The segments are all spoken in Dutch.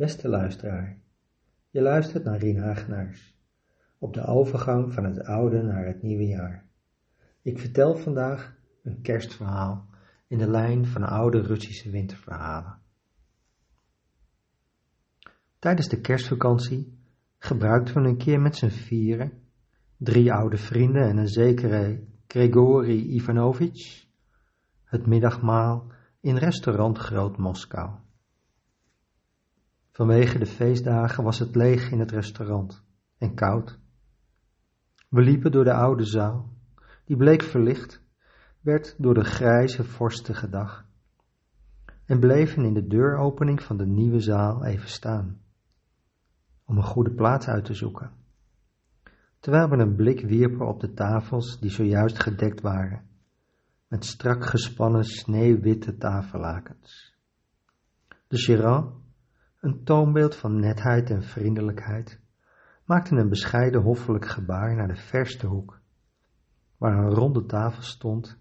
Beste luisteraar, je luistert naar Rien Hagenaars op de overgang van het oude naar het nieuwe jaar. Ik vertel vandaag een kerstverhaal in de lijn van oude Russische winterverhalen. Tijdens de kerstvakantie gebruikten we een keer met z'n vieren, drie oude vrienden en een zekere Grigori Ivanovich, het middagmaal in restaurant Groot Moskou. Vanwege de feestdagen was het leeg in het restaurant en koud. We liepen door de oude zaal, die bleek verlicht, werd door de grijze vorstige dag, en bleven in de deuropening van de nieuwe zaal even staan, om een goede plaats uit te zoeken, terwijl we een blik wierpen op de tafels die zojuist gedekt waren, met strak gespannen sneeuwwitte tafellakens. De Gérard een toonbeeld van netheid en vriendelijkheid, maakte een bescheiden hoffelijk gebaar naar de verste hoek, waar een ronde tafel stond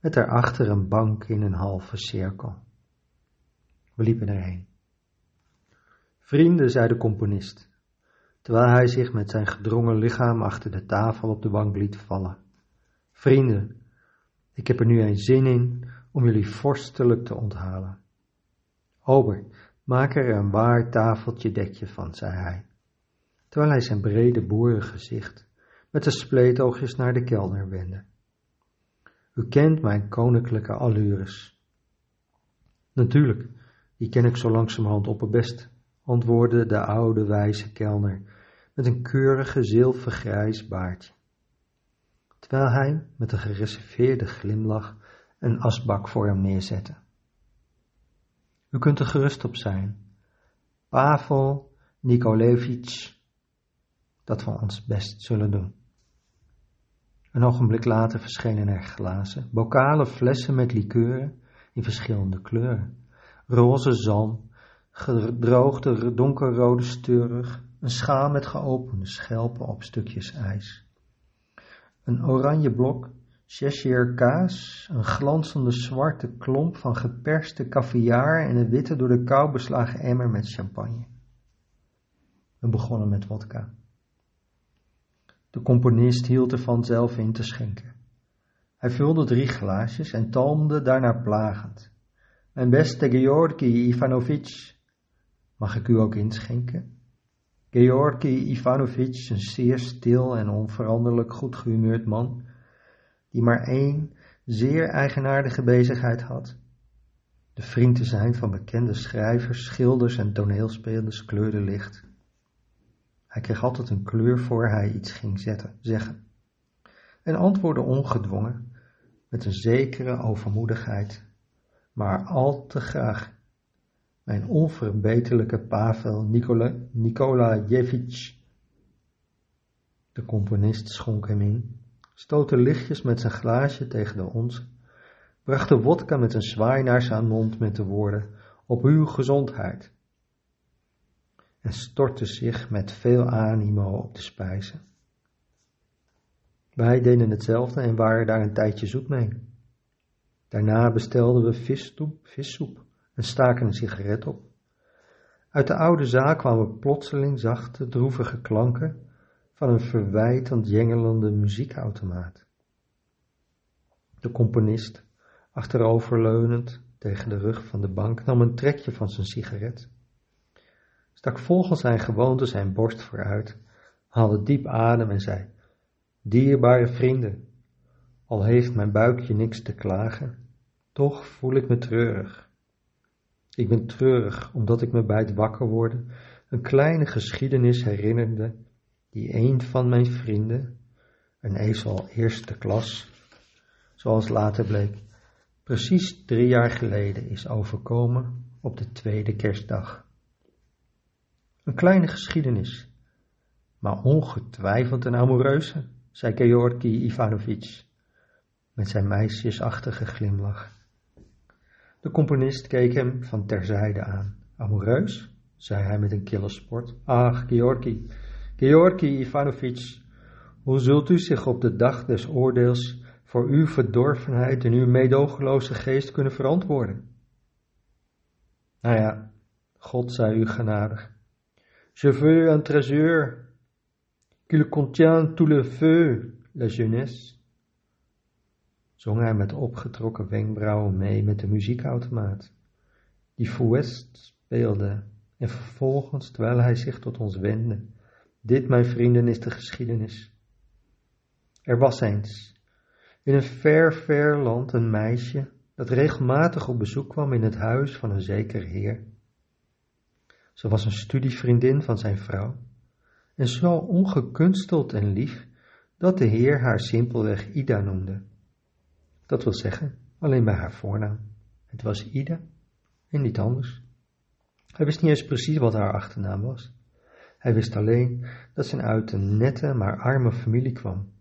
met daarachter een bank in een halve cirkel. We liepen erheen. Vrienden, zei de componist, terwijl hij zich met zijn gedrongen lichaam achter de tafel op de bank liet vallen. Vrienden, ik heb er nu een zin in om jullie vorstelijk te onthalen. Ober, Maak er een waar tafeltje dekje van, zei hij, terwijl hij zijn brede boerengezicht met de spleetoogjes naar de kelner wendde. U kent mijn koninklijke allures. Natuurlijk, die ken ik zo langzamerhand op het best, antwoordde de oude wijze kelner met een keurige zilvergrijs baardje, terwijl hij met een gereserveerde glimlach een asbak voor hem neerzette. U kunt er gerust op zijn. Pavel Nikolevich, dat we ons best zullen doen. Een ogenblik later verschenen er glazen, bokalen flessen met likeuren in verschillende kleuren. Roze zalm, gedroogde donkerrode steurig, een schaal met geopende schelpen op stukjes ijs. Een oranje blok Cheshire kaas, een glanzende zwarte klomp van geperste caviar en een witte door de kou beslagen emmer met champagne. We begonnen met wodka. De componist hield ervan zelf in te schenken. Hij vulde drie glaasjes en talmde daarna plagend. Mijn beste Georgi Ivanovich, mag ik u ook inschenken? Georgi Ivanovich, een zeer stil en onveranderlijk goed gehumeurd man, die maar één zeer eigenaardige bezigheid had. De vriend te zijn van bekende schrijvers, schilders en toneelspelers kleurde licht. Hij kreeg altijd een kleur voor hij iets ging zetten, zeggen. En antwoordde ongedwongen, met een zekere overmoedigheid, maar al te graag. Mijn onverbeterlijke Pavel Nikola. De componist schonk hem in stootte lichtjes met zijn glaasje tegen de onze, bracht de wodka met een zwaai naar zijn mond met de woorden op uw gezondheid en stortte zich met veel animo op de spijzen. Wij deden hetzelfde en waren daar een tijdje zoet mee. Daarna bestelden we vissoep, vissoep en staken een sigaret op. Uit de oude zaak kwamen plotseling zachte, droevige klanken van een verwijtend jengelende muziekautomaat. De componist, achteroverleunend tegen de rug van de bank, nam een trekje van zijn sigaret, stak volgens zijn gewoonte zijn borst vooruit, haalde diep adem en zei, Dierbare vrienden, al heeft mijn buikje niks te klagen, toch voel ik me treurig. Ik ben treurig omdat ik me bij het wakker worden een kleine geschiedenis herinnerde die een van mijn vrienden, een ezel eerste klas, zoals later bleek, precies drie jaar geleden is overkomen op de tweede kerstdag. Een kleine geschiedenis, maar ongetwijfeld een amoureuze, zei Georgi Ivanovich met zijn meisjesachtige glimlach. De componist keek hem van terzijde aan. Amoureus? zei hij met een kille sport. Ach, Georgi, Georgi Ivanovich, hoe zult u zich op de dag des oordeels voor uw verdorvenheid en uw meedogenloze geest kunnen verantwoorden? Nou ja, God zij u genadig. Je veux un trésor, qu'il contient tout le feu, la jeunesse. Zong hij met opgetrokken wenkbrauwen mee met de muziekautomaat, die Fouest speelde, en vervolgens, terwijl hij zich tot ons wendde, dit, mijn vrienden, is de geschiedenis. Er was eens, in een ver, ver land, een meisje dat regelmatig op bezoek kwam in het huis van een zeker heer. Ze was een studievriendin van zijn vrouw en zo ongekunsteld en lief dat de heer haar simpelweg Ida noemde. Dat wil zeggen, alleen bij haar voornaam. Het was Ida en niet anders. Hij wist niet eens precies wat haar achternaam was. Hij wist alleen dat ze uit een nette maar arme familie kwam.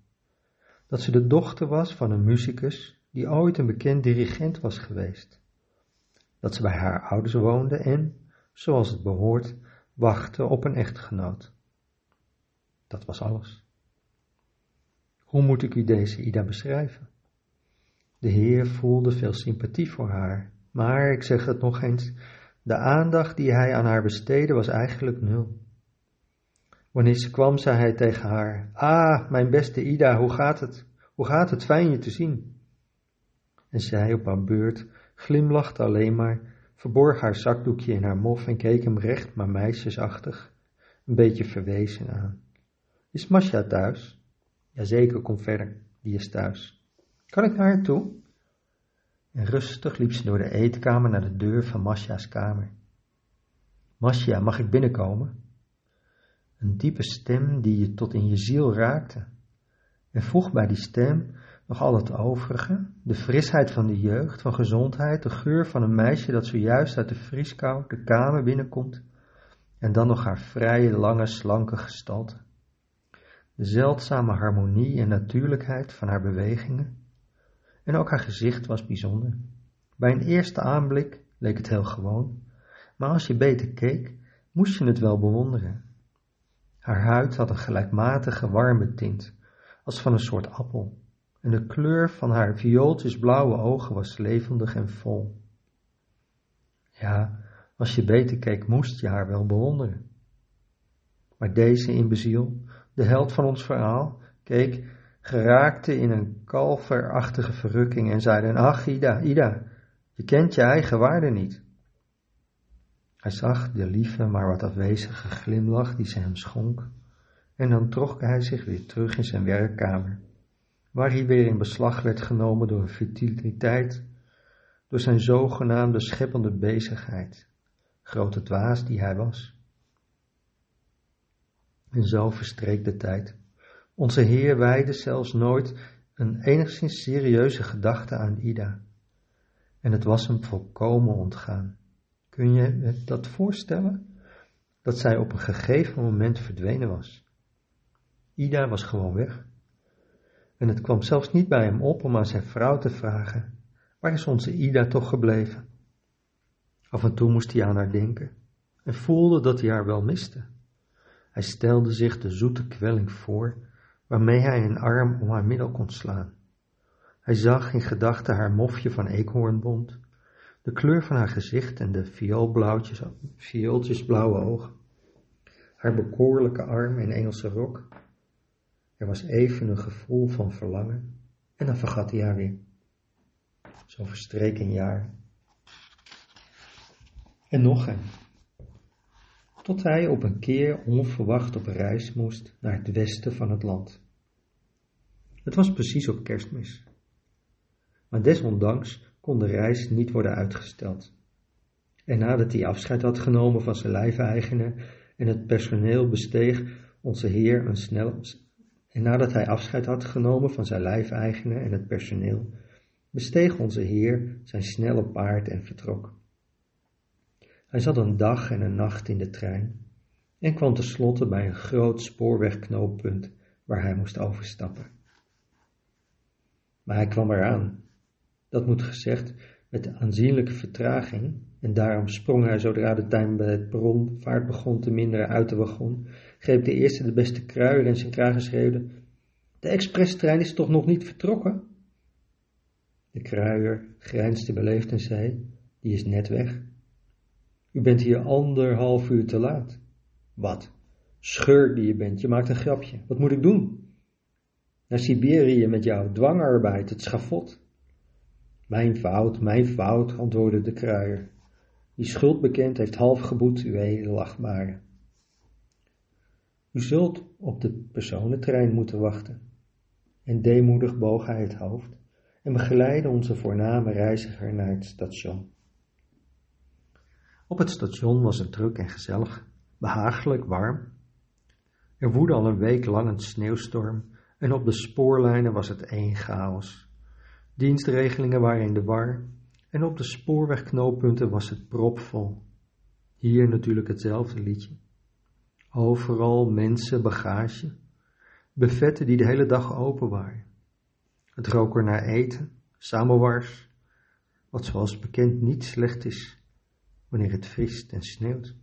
Dat ze de dochter was van een muzikus die ooit een bekend dirigent was geweest. Dat ze bij haar ouders woonde en, zoals het behoort, wachtte op een echtgenoot. Dat was alles. Hoe moet ik u deze Ida beschrijven? De Heer voelde veel sympathie voor haar, maar ik zeg het nog eens, de aandacht die hij aan haar besteedde was eigenlijk nul. Wanneer ze kwam, zei hij tegen haar: Ah, mijn beste Ida, hoe gaat het? Hoe gaat het? Fijn je te zien. En zij op haar beurt glimlachte alleen maar, verborg haar zakdoekje in haar mof en keek hem recht, maar meisjesachtig, een beetje verwezen aan. Is Masja thuis? Jazeker, kom verder, die is thuis. Kan ik naar haar toe? En rustig liep ze door de eetkamer naar de deur van Masja's kamer. Masja, mag ik binnenkomen? Een diepe stem die je tot in je ziel raakte. En vroeg bij die stem nog al het overige, de frisheid van de jeugd, van gezondheid, de geur van een meisje dat zojuist uit de vrieskou de kamer binnenkomt, en dan nog haar vrije, lange, slanke gestalte. De zeldzame harmonie en natuurlijkheid van haar bewegingen, en ook haar gezicht was bijzonder. Bij een eerste aanblik leek het heel gewoon, maar als je beter keek, moest je het wel bewonderen. Haar huid had een gelijkmatige warme tint, als van een soort appel, en de kleur van haar viooltjesblauwe ogen was levendig en vol. Ja, als je beter keek, moest je haar wel bewonderen. Maar deze imbeziel, de held van ons verhaal, keek geraakte in een kalverachtige verrukking en zeiden, ach Ida, Ida, je kent je eigen waarde niet. Hij zag de lieve, maar wat afwezige glimlach die ze hem schonk, en dan trok hij zich weer terug in zijn werkkamer, waar hij weer in beslag werd genomen door een futiliteit, door zijn zogenaamde scheppende bezigheid, grote dwaas die hij was. En zo verstreek de tijd. Onze Heer wijde zelfs nooit een enigszins serieuze gedachte aan Ida. En het was hem volkomen ontgaan. Kun je dat voorstellen? Dat zij op een gegeven moment verdwenen was. Ida was gewoon weg. En het kwam zelfs niet bij hem op om aan zijn vrouw te vragen: Waar is onze Ida toch gebleven? Af en toe moest hij aan haar denken en voelde dat hij haar wel miste. Hij stelde zich de zoete kwelling voor waarmee hij een arm om haar middel kon slaan. Hij zag in gedachten haar mofje van eekhoornbont, de kleur van haar gezicht en de viooltjesblauwe ogen, haar bekoorlijke arm en Engelse rok. Er was even een gevoel van verlangen en dan vergat hij haar weer. Zo verstreek een jaar. En nog een tot hij op een keer onverwacht op reis moest naar het westen van het land. Het was precies op kerstmis. Maar desondanks kon de reis niet worden uitgesteld. En nadat hij afscheid had genomen van zijn lijfeigenen en het personeel besteeg onze Heer een snel... En nadat hij afscheid had genomen van zijn lijfeigenen en het personeel, besteeg onze Heer zijn snelle paard en vertrok. Hij zat een dag en een nacht in de trein en kwam tenslotte bij een groot spoorwegknooppunt waar hij moest overstappen. Maar hij kwam eraan. Dat moet gezegd met aanzienlijke vertraging en daarom sprong hij zodra de tuin bij het perron vaart begon te minderen uit de wagon, greep de eerste de beste kruier in zijn kraag en schreeuwde, de expresstrein is toch nog niet vertrokken? De kruier grijnsde beleefd en zei, die is net weg. U bent hier anderhalf uur te laat. Wat? Scheur die je bent, je maakt een grapje. Wat moet ik doen? Naar Siberië met jou, dwangarbeid, het schafot. Mijn fout, mijn fout, antwoordde de kruier. Die schuld bekend heeft half geboet, uw edelachtbare. U zult op de personentrein moeten wachten. En deemoedig boog hij het hoofd en begeleidde onze voorname reiziger naar het station. Op het station was het druk en gezellig, behagelijk warm. Er woedde al een week lang een sneeuwstorm en op de spoorlijnen was het één chaos. Dienstregelingen waren in de war en op de spoorwegknooppunten was het propvol. Hier natuurlijk hetzelfde liedje. Overal mensen, bagage, buffetten die de hele dag open waren. Het rook er naar eten, samowars, wat zoals bekend niet slecht is wanneer het vriest en sneeuwt.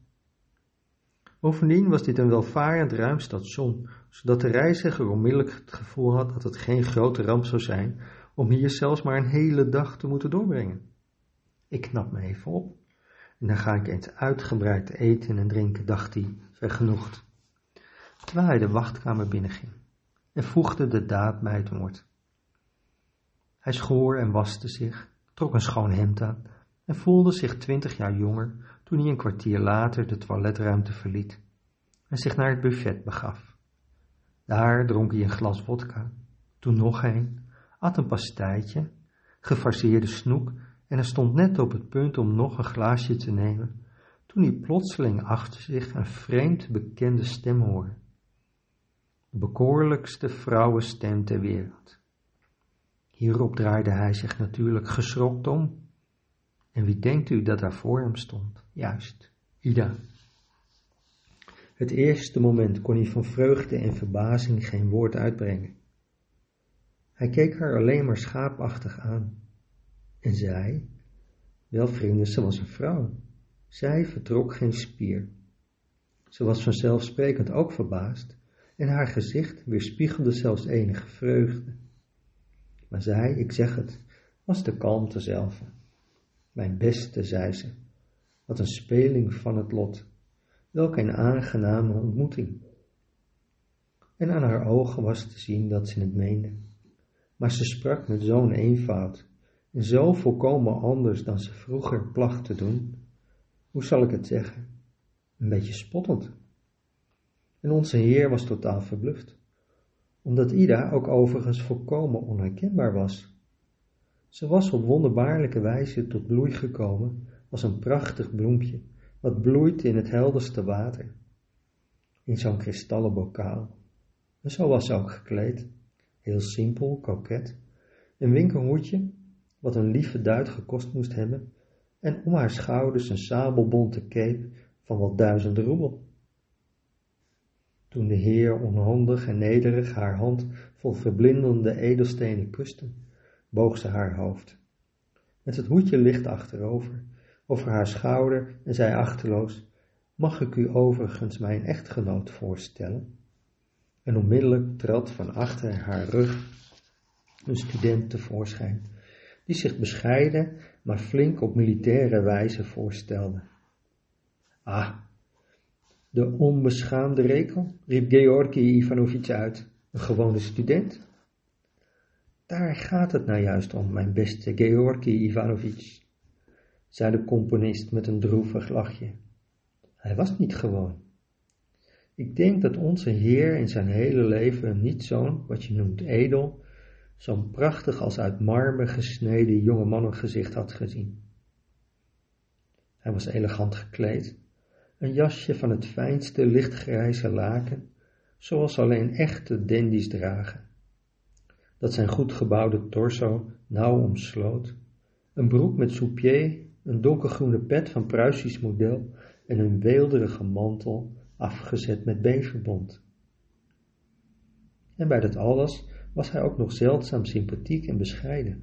Bovendien was dit een welvarend ruim station, zodat de reiziger onmiddellijk het gevoel had dat het geen grote ramp zou zijn om hier zelfs maar een hele dag te moeten doorbrengen. Ik knap me even op en dan ga ik eens uitgebreid eten en drinken, dacht hij, vergenoegd. Terwijl hij de wachtkamer binnenging en voegde de daad bij het woord. Hij schoor en waste zich, trok een schoon hemd aan en voelde zich twintig jaar jonger toen hij een kwartier later de toiletruimte verliet en zich naar het buffet begaf. Daar dronk hij een glas vodka, toen nog een, at een pastijtje, gefarseerde snoek en hij stond net op het punt om nog een glaasje te nemen, toen hij plotseling achter zich een vreemd bekende stem hoorde. De bekoorlijkste vrouwenstem ter wereld. Hierop draaide hij zich natuurlijk geschrokt om. En wie denkt u dat daar voor hem stond? Juist, Ida. Het eerste moment kon hij van vreugde en verbazing geen woord uitbrengen. Hij keek haar alleen maar schaapachtig aan. En zij, wel vrienden, ze was een vrouw. Zij vertrok geen spier. Ze was vanzelfsprekend ook verbaasd en haar gezicht weerspiegelde zelfs enige vreugde. Maar zij, ik zeg het, was de kalmte zelf. Mijn beste, zei ze, wat een speling van het lot. Welk een aangename ontmoeting. En aan haar ogen was te zien dat ze het meende. Maar ze sprak met zo'n eenvoud en zo volkomen anders dan ze vroeger placht te doen. Hoe zal ik het zeggen? Een beetje spottend. En onze Heer was totaal verbluft, omdat Ida ook overigens volkomen onherkenbaar was. Ze was op wonderbaarlijke wijze tot bloei gekomen als een prachtig bloempje, wat bloeit in het helderste water, in zo'n kristallen bokaal. En zo was ze ook gekleed, heel simpel, koket, een winkelhoedje, wat een lieve duit gekost moest hebben, en om haar schouders een sabelbonte cape van wat duizend roebel. Toen de Heer onhandig en nederig haar hand vol verblindende edelstenen kuste, boog ze haar hoofd. Met het hoedje licht achterover, over haar schouder en zei achteloos, mag ik u overigens mijn echtgenoot voorstellen? En onmiddellijk trad van achter haar rug een student tevoorschijn, die zich bescheiden, maar flink op militaire wijze voorstelde. Ah, de onbeschaamde rekel, riep Georgi Ivanovich uit, een gewone student. Daar gaat het nou juist om, mijn beste Georgi Ivanovich, zei de componist met een droevig lachje. Hij was niet gewoon. Ik denk dat onze Heer in zijn hele leven niet zo'n, wat je noemt edel, zo'n prachtig als uit marmer gesneden jonge mannengezicht had gezien. Hij was elegant gekleed, een jasje van het fijnste lichtgrijze laken, zoals alleen echte dandies dragen, dat zijn goed gebouwde torso nauw omsloot, een broek met soupier, een donkergroene pet van Pruisisch model en een weelderige mantel afgezet met beverbond. En bij dat alles was hij ook nog zeldzaam sympathiek en bescheiden.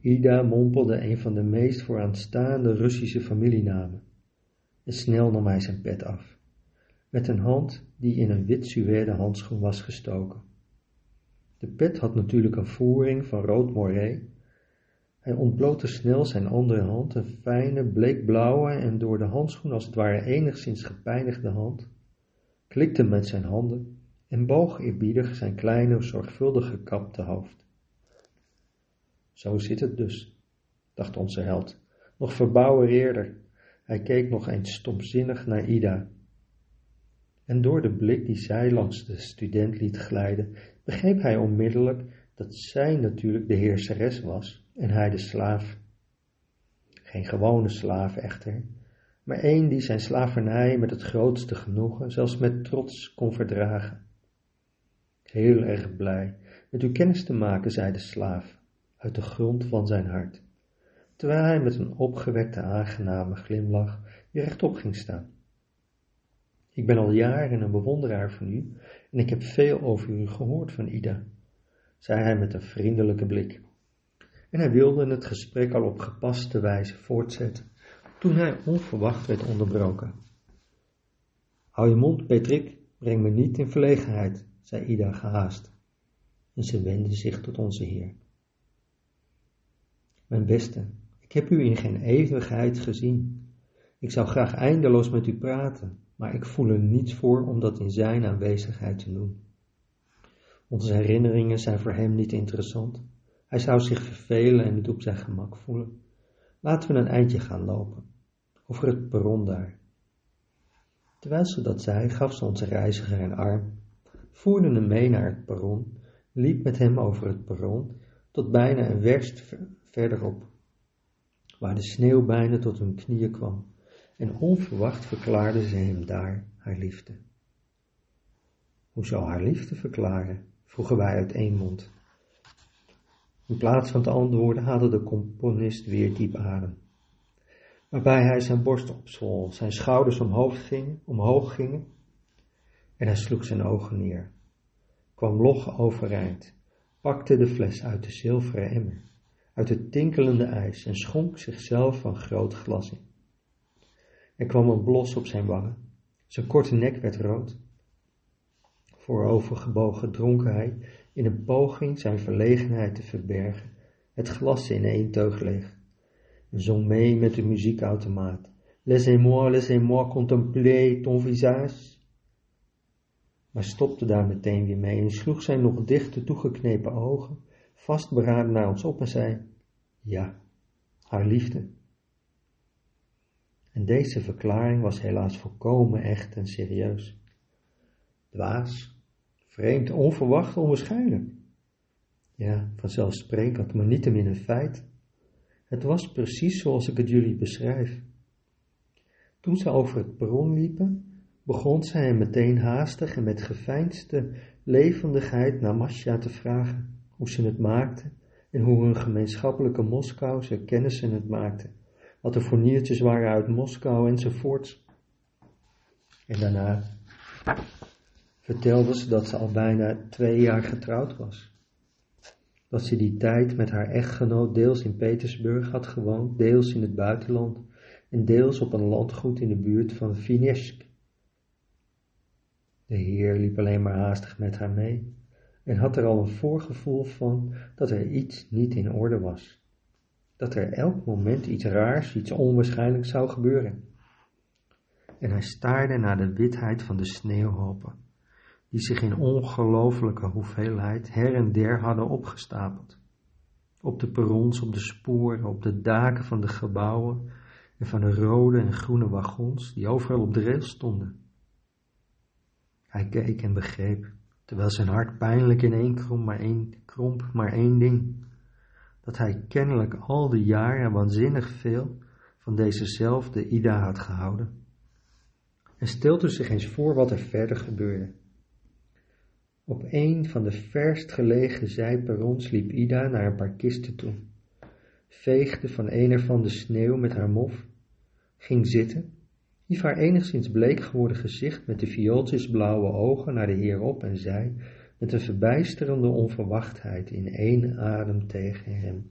Ida mompelde een van de meest vooraanstaande Russische familienamen en snel nam hij zijn pet af, met een hand die in een wit suède handschoen was gestoken. De pet had natuurlijk een voering van rood moré Hij ontblootte snel zijn andere hand, een fijne, bleekblauwe en door de handschoen als het ware enigszins gepijnigde hand, klikte met zijn handen en boog eerbiedig zijn kleine, zorgvuldig gekapte hoofd. Zo zit het dus, dacht onze held, nog verbouwereerder. Hij keek nog eens stomzinnig naar Ida. En door de blik die zij langs de student liet glijden, begreep hij onmiddellijk dat zij natuurlijk de heerseres was en hij de slaaf. Geen gewone slaaf echter, maar een die zijn slavernij met het grootste genoegen, zelfs met trots, kon verdragen. Heel erg blij met u kennis te maken, zei de slaaf, uit de grond van zijn hart, terwijl hij met een opgewekte, aangename glimlach weer rechtop ging staan. Ik ben al jaren een bewonderaar van u en ik heb veel over u gehoord van Ida, zei hij met een vriendelijke blik. En hij wilde het gesprek al op gepaste wijze voortzetten, toen hij onverwacht werd onderbroken. Hou je mond, Patrick, breng me niet in verlegenheid, zei Ida gehaast. En ze wendde zich tot onze Heer. Mijn beste, ik heb u in geen eeuwigheid gezien. Ik zou graag eindeloos met u praten, maar ik voel er niets voor om dat in zijn aanwezigheid te doen. Onze herinneringen zijn voor hem niet interessant. Hij zou zich vervelen en niet op zijn gemak voelen. Laten we een eindje gaan lopen, over het perron daar. Terwijl ze dat zei, gaf ze onze reiziger een arm, voerde hem mee naar het perron, liep met hem over het perron tot bijna een werst verderop, waar de sneeuw bijna tot hun knieën kwam, en onverwacht verklaarde ze hem daar haar liefde. Hoe zou haar liefde verklaren? vroegen wij uit één mond. In plaats van te antwoorden haalde de componist weer diep adem. Waarbij hij zijn borst opzwol, zijn schouders omhoog gingen, omhoog gingen en hij sloeg zijn ogen neer, kwam log overeind, pakte de fles uit de zilveren emmer, uit het tinkelende ijs en schonk zichzelf van groot glas in. Er kwam een blos op zijn wangen, zijn korte nek werd rood. Voorovergebogen dronk hij in een poging zijn verlegenheid te verbergen, het glas in één teug leeg, en zong mee met de muziekautomaat. Laissez-moi, laissez-moi contempler ton visage. Maar stopte daar meteen weer mee en sloeg zijn nog dichte toegeknepen ogen vastberaden naar ons op en zei, ja, haar liefde. En deze verklaring was helaas volkomen echt en serieus. Dwaas, Vreemd, onverwacht, onwaarschijnlijk. Ja, vanzelfsprekend, maar niettemin een feit. Het was precies zoals ik het jullie beschrijf. Toen ze over het perron liepen, begon zij hem meteen haastig en met geveinsde levendigheid naar Masja te vragen hoe ze het maakte en hoe hun gemeenschappelijke Moskouse kennissen het maakten, wat de forniertjes waren uit Moskou enzovoorts. En daarna vertelde ze dat ze al bijna twee jaar getrouwd was. Dat ze die tijd met haar echtgenoot deels in Petersburg had gewoond, deels in het buitenland en deels op een landgoed in de buurt van Vinesk. De heer liep alleen maar haastig met haar mee en had er al een voorgevoel van dat er iets niet in orde was. Dat er elk moment iets raars, iets onwaarschijnlijks zou gebeuren. En hij staarde naar de witheid van de sneeuwhopen die zich in ongelooflijke hoeveelheid her en der hadden opgestapeld. Op de perrons, op de sporen, op de daken van de gebouwen en van de rode en groene wagons die overal op de rails stonden. Hij keek en begreep, terwijl zijn hart pijnlijk in één kromp maar één, kromp maar één ding, dat hij kennelijk al die jaren waanzinnig veel van dezezelfde Ida had gehouden. En stelde zich eens voor wat er verder gebeurde. Op een van de verst gelegen zijperrons liep Ida naar een paar kisten toe, veegde van een ervan de sneeuw met haar mof, ging zitten, hief haar enigszins bleek geworden gezicht met de viooltjesblauwe ogen naar de heer op en zei met een verbijsterende onverwachtheid in één adem tegen hem.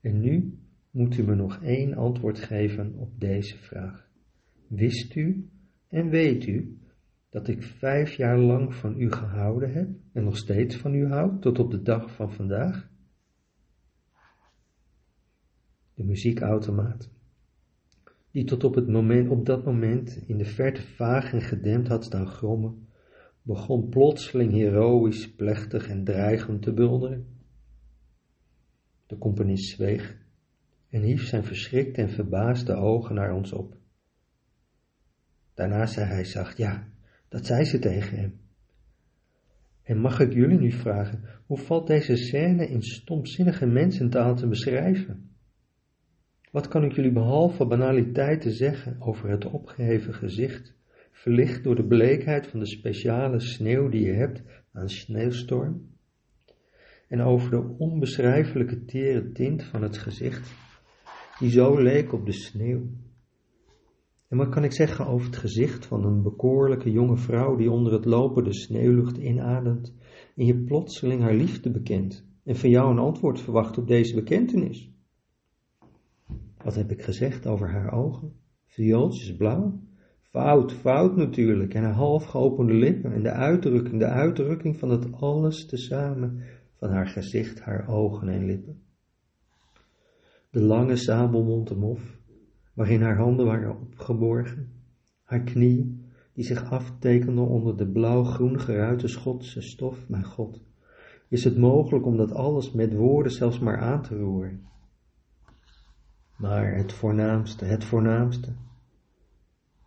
En nu moet u me nog één antwoord geven op deze vraag. Wist u en weet u dat ik vijf jaar lang van u gehouden heb en nog steeds van u houd tot op de dag van vandaag? de muziekautomaat, die tot op, het moment, op dat moment in de verte vaag en gedempt had staan grommen, begon plotseling heroïsch, plechtig en dreigend te bulderen. De componist zweeg en hief zijn verschrikte en verbaasde ogen naar ons op. Daarna zei hij zacht, ja, dat zei ze tegen hem. En mag ik jullie nu vragen, hoe valt deze scène in stomzinnige mensentaal te beschrijven? Wat kan ik jullie behalve banaliteiten zeggen over het opgeheven gezicht, verlicht door de bleekheid van de speciale sneeuw die je hebt aan sneeuwstorm? En over de onbeschrijfelijke tere tint van het gezicht, die zo leek op de sneeuw. En wat kan ik zeggen over het gezicht van een bekoorlijke jonge vrouw die onder het lopen de sneeuwlucht inademt en je plotseling haar liefde bekent en van jou een antwoord verwacht op deze bekentenis? Wat heb ik gezegd over haar ogen? Viooltjes blauw? Fout, fout natuurlijk. En haar half geopende lippen en de uitdrukking, de uitdrukking van het alles tezamen van haar gezicht, haar ogen en lippen. De lange sabelmonte mof, waarin haar handen waren opgeborgen, haar knieën, die zich aftekenden onder de blauw-groen geruite Schotse stof, mijn God. Is het mogelijk om dat alles met woorden zelfs maar aan te roeren? Maar het voornaamste, het voornaamste.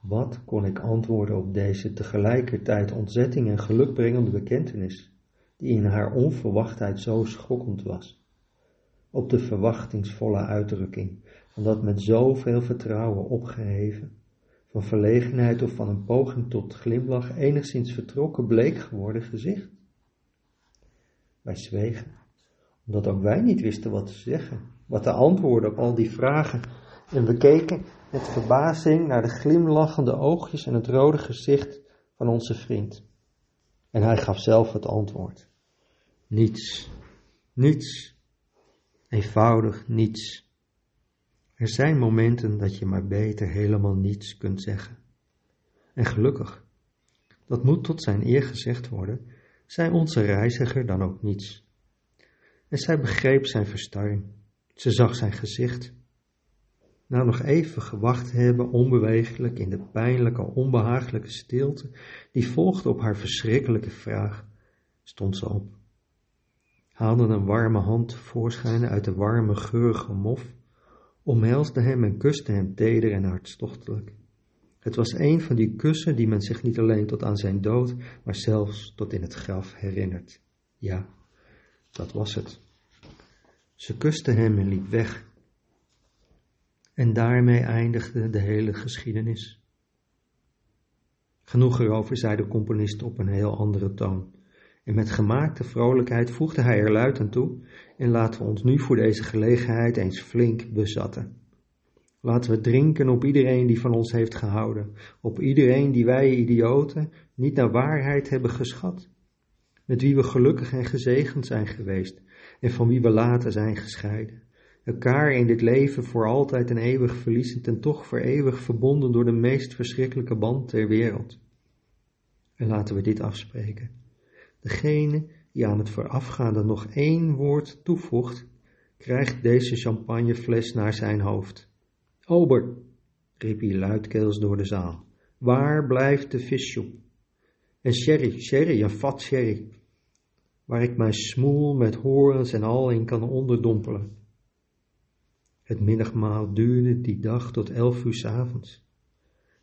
Wat kon ik antwoorden op deze tegelijkertijd ontzetting en gelukbrengende bekentenis, die in haar onverwachtheid zo schokkend was? Op de verwachtingsvolle uitdrukking van dat met zoveel vertrouwen opgeheven, van verlegenheid of van een poging tot glimlach enigszins vertrokken bleek geworden gezicht. Wij zwegen, omdat ook wij niet wisten wat te zeggen wat de antwoorden op al die vragen. En we keken met verbazing naar de glimlachende oogjes en het rode gezicht van onze vriend. En hij gaf zelf het antwoord. Niets, niets, eenvoudig niets. Er zijn momenten dat je maar beter helemaal niets kunt zeggen. En gelukkig, dat moet tot zijn eer gezegd worden, zei onze reiziger dan ook niets. En zij begreep zijn verstarring. Ze zag zijn gezicht. Na nog even gewacht hebben, onbewegelijk in de pijnlijke, onbehagelijke stilte die volgde op haar verschrikkelijke vraag, stond ze op. Haalde een warme hand tevoorschijn uit de warme, geurige mof, omhelsde hem en kuste hem teder en hartstochtelijk. Het was een van die kussen die men zich niet alleen tot aan zijn dood, maar zelfs tot in het graf herinnert. Ja, dat was het. Ze kuste hem en liep weg. En daarmee eindigde de hele geschiedenis. Genoeg erover, zei de componist op een heel andere toon. En met gemaakte vrolijkheid voegde hij er luid aan toe: En laten we ons nu voor deze gelegenheid eens flink bezatten. Laten we drinken op iedereen die van ons heeft gehouden, op iedereen die wij idioten niet naar waarheid hebben geschat, met wie we gelukkig en gezegend zijn geweest, en van wie we later zijn gescheiden. Elkaar in dit leven voor altijd en eeuwig verliezend en toch voor eeuwig verbonden door de meest verschrikkelijke band ter wereld. En laten we dit afspreken. Degene die aan het voorafgaande nog één woord toevoegt, krijgt deze champagnefles naar zijn hoofd. Ober, riep hij luidkeels door de zaal, waar blijft de vissoep? En sherry, sherry, een vat sherry waar ik mijn smoel met horens en al in kan onderdompelen. Het middagmaal duurde die dag tot elf uur s avonds.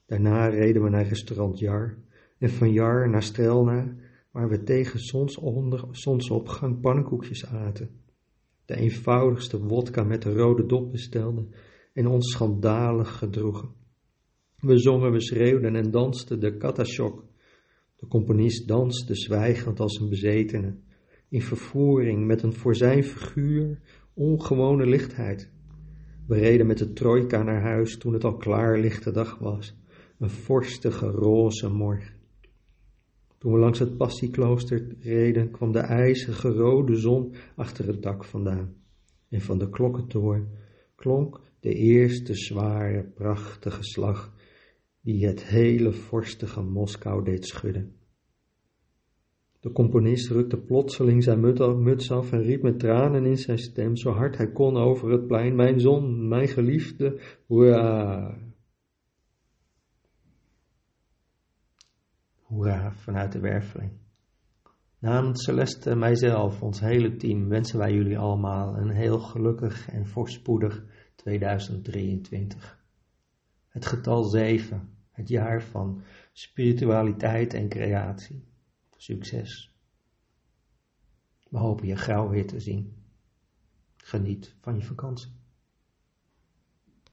Daarna reden we naar restaurant Jar en van Jar naar Strelna, waar we tegen zonsonder, zonsopgang pannenkoekjes aten. De eenvoudigste wodka met de rode dop bestelden en ons schandalig gedroegen. We zongen, we schreeuwden en dansten de katashok. De componist danste zwijgend als een bezetene in vervoering met een voor zijn figuur ongewone lichtheid. We reden met de trojka naar huis toen het al klaar lichte dag was, een vorstige roze morgen. Toen we langs het passieklooster reden, kwam de ijzige rode zon achter het dak vandaan. En van de klokkentoren klonk de eerste zware, prachtige slag die het hele vorstige Moskou deed schudden. De componist rukte plotseling zijn muts af en riep met tranen in zijn stem zo hard hij kon over het plein: Mijn zon, mijn geliefde, hoera! Hoera vanuit de werveling. Namens Celeste mijzelf, ons hele team, wensen wij jullie allemaal een heel gelukkig en voorspoedig 2023. Het getal 7, het jaar van spiritualiteit en creatie. Succes. We hopen je gauw weer te zien. Geniet van je vakantie.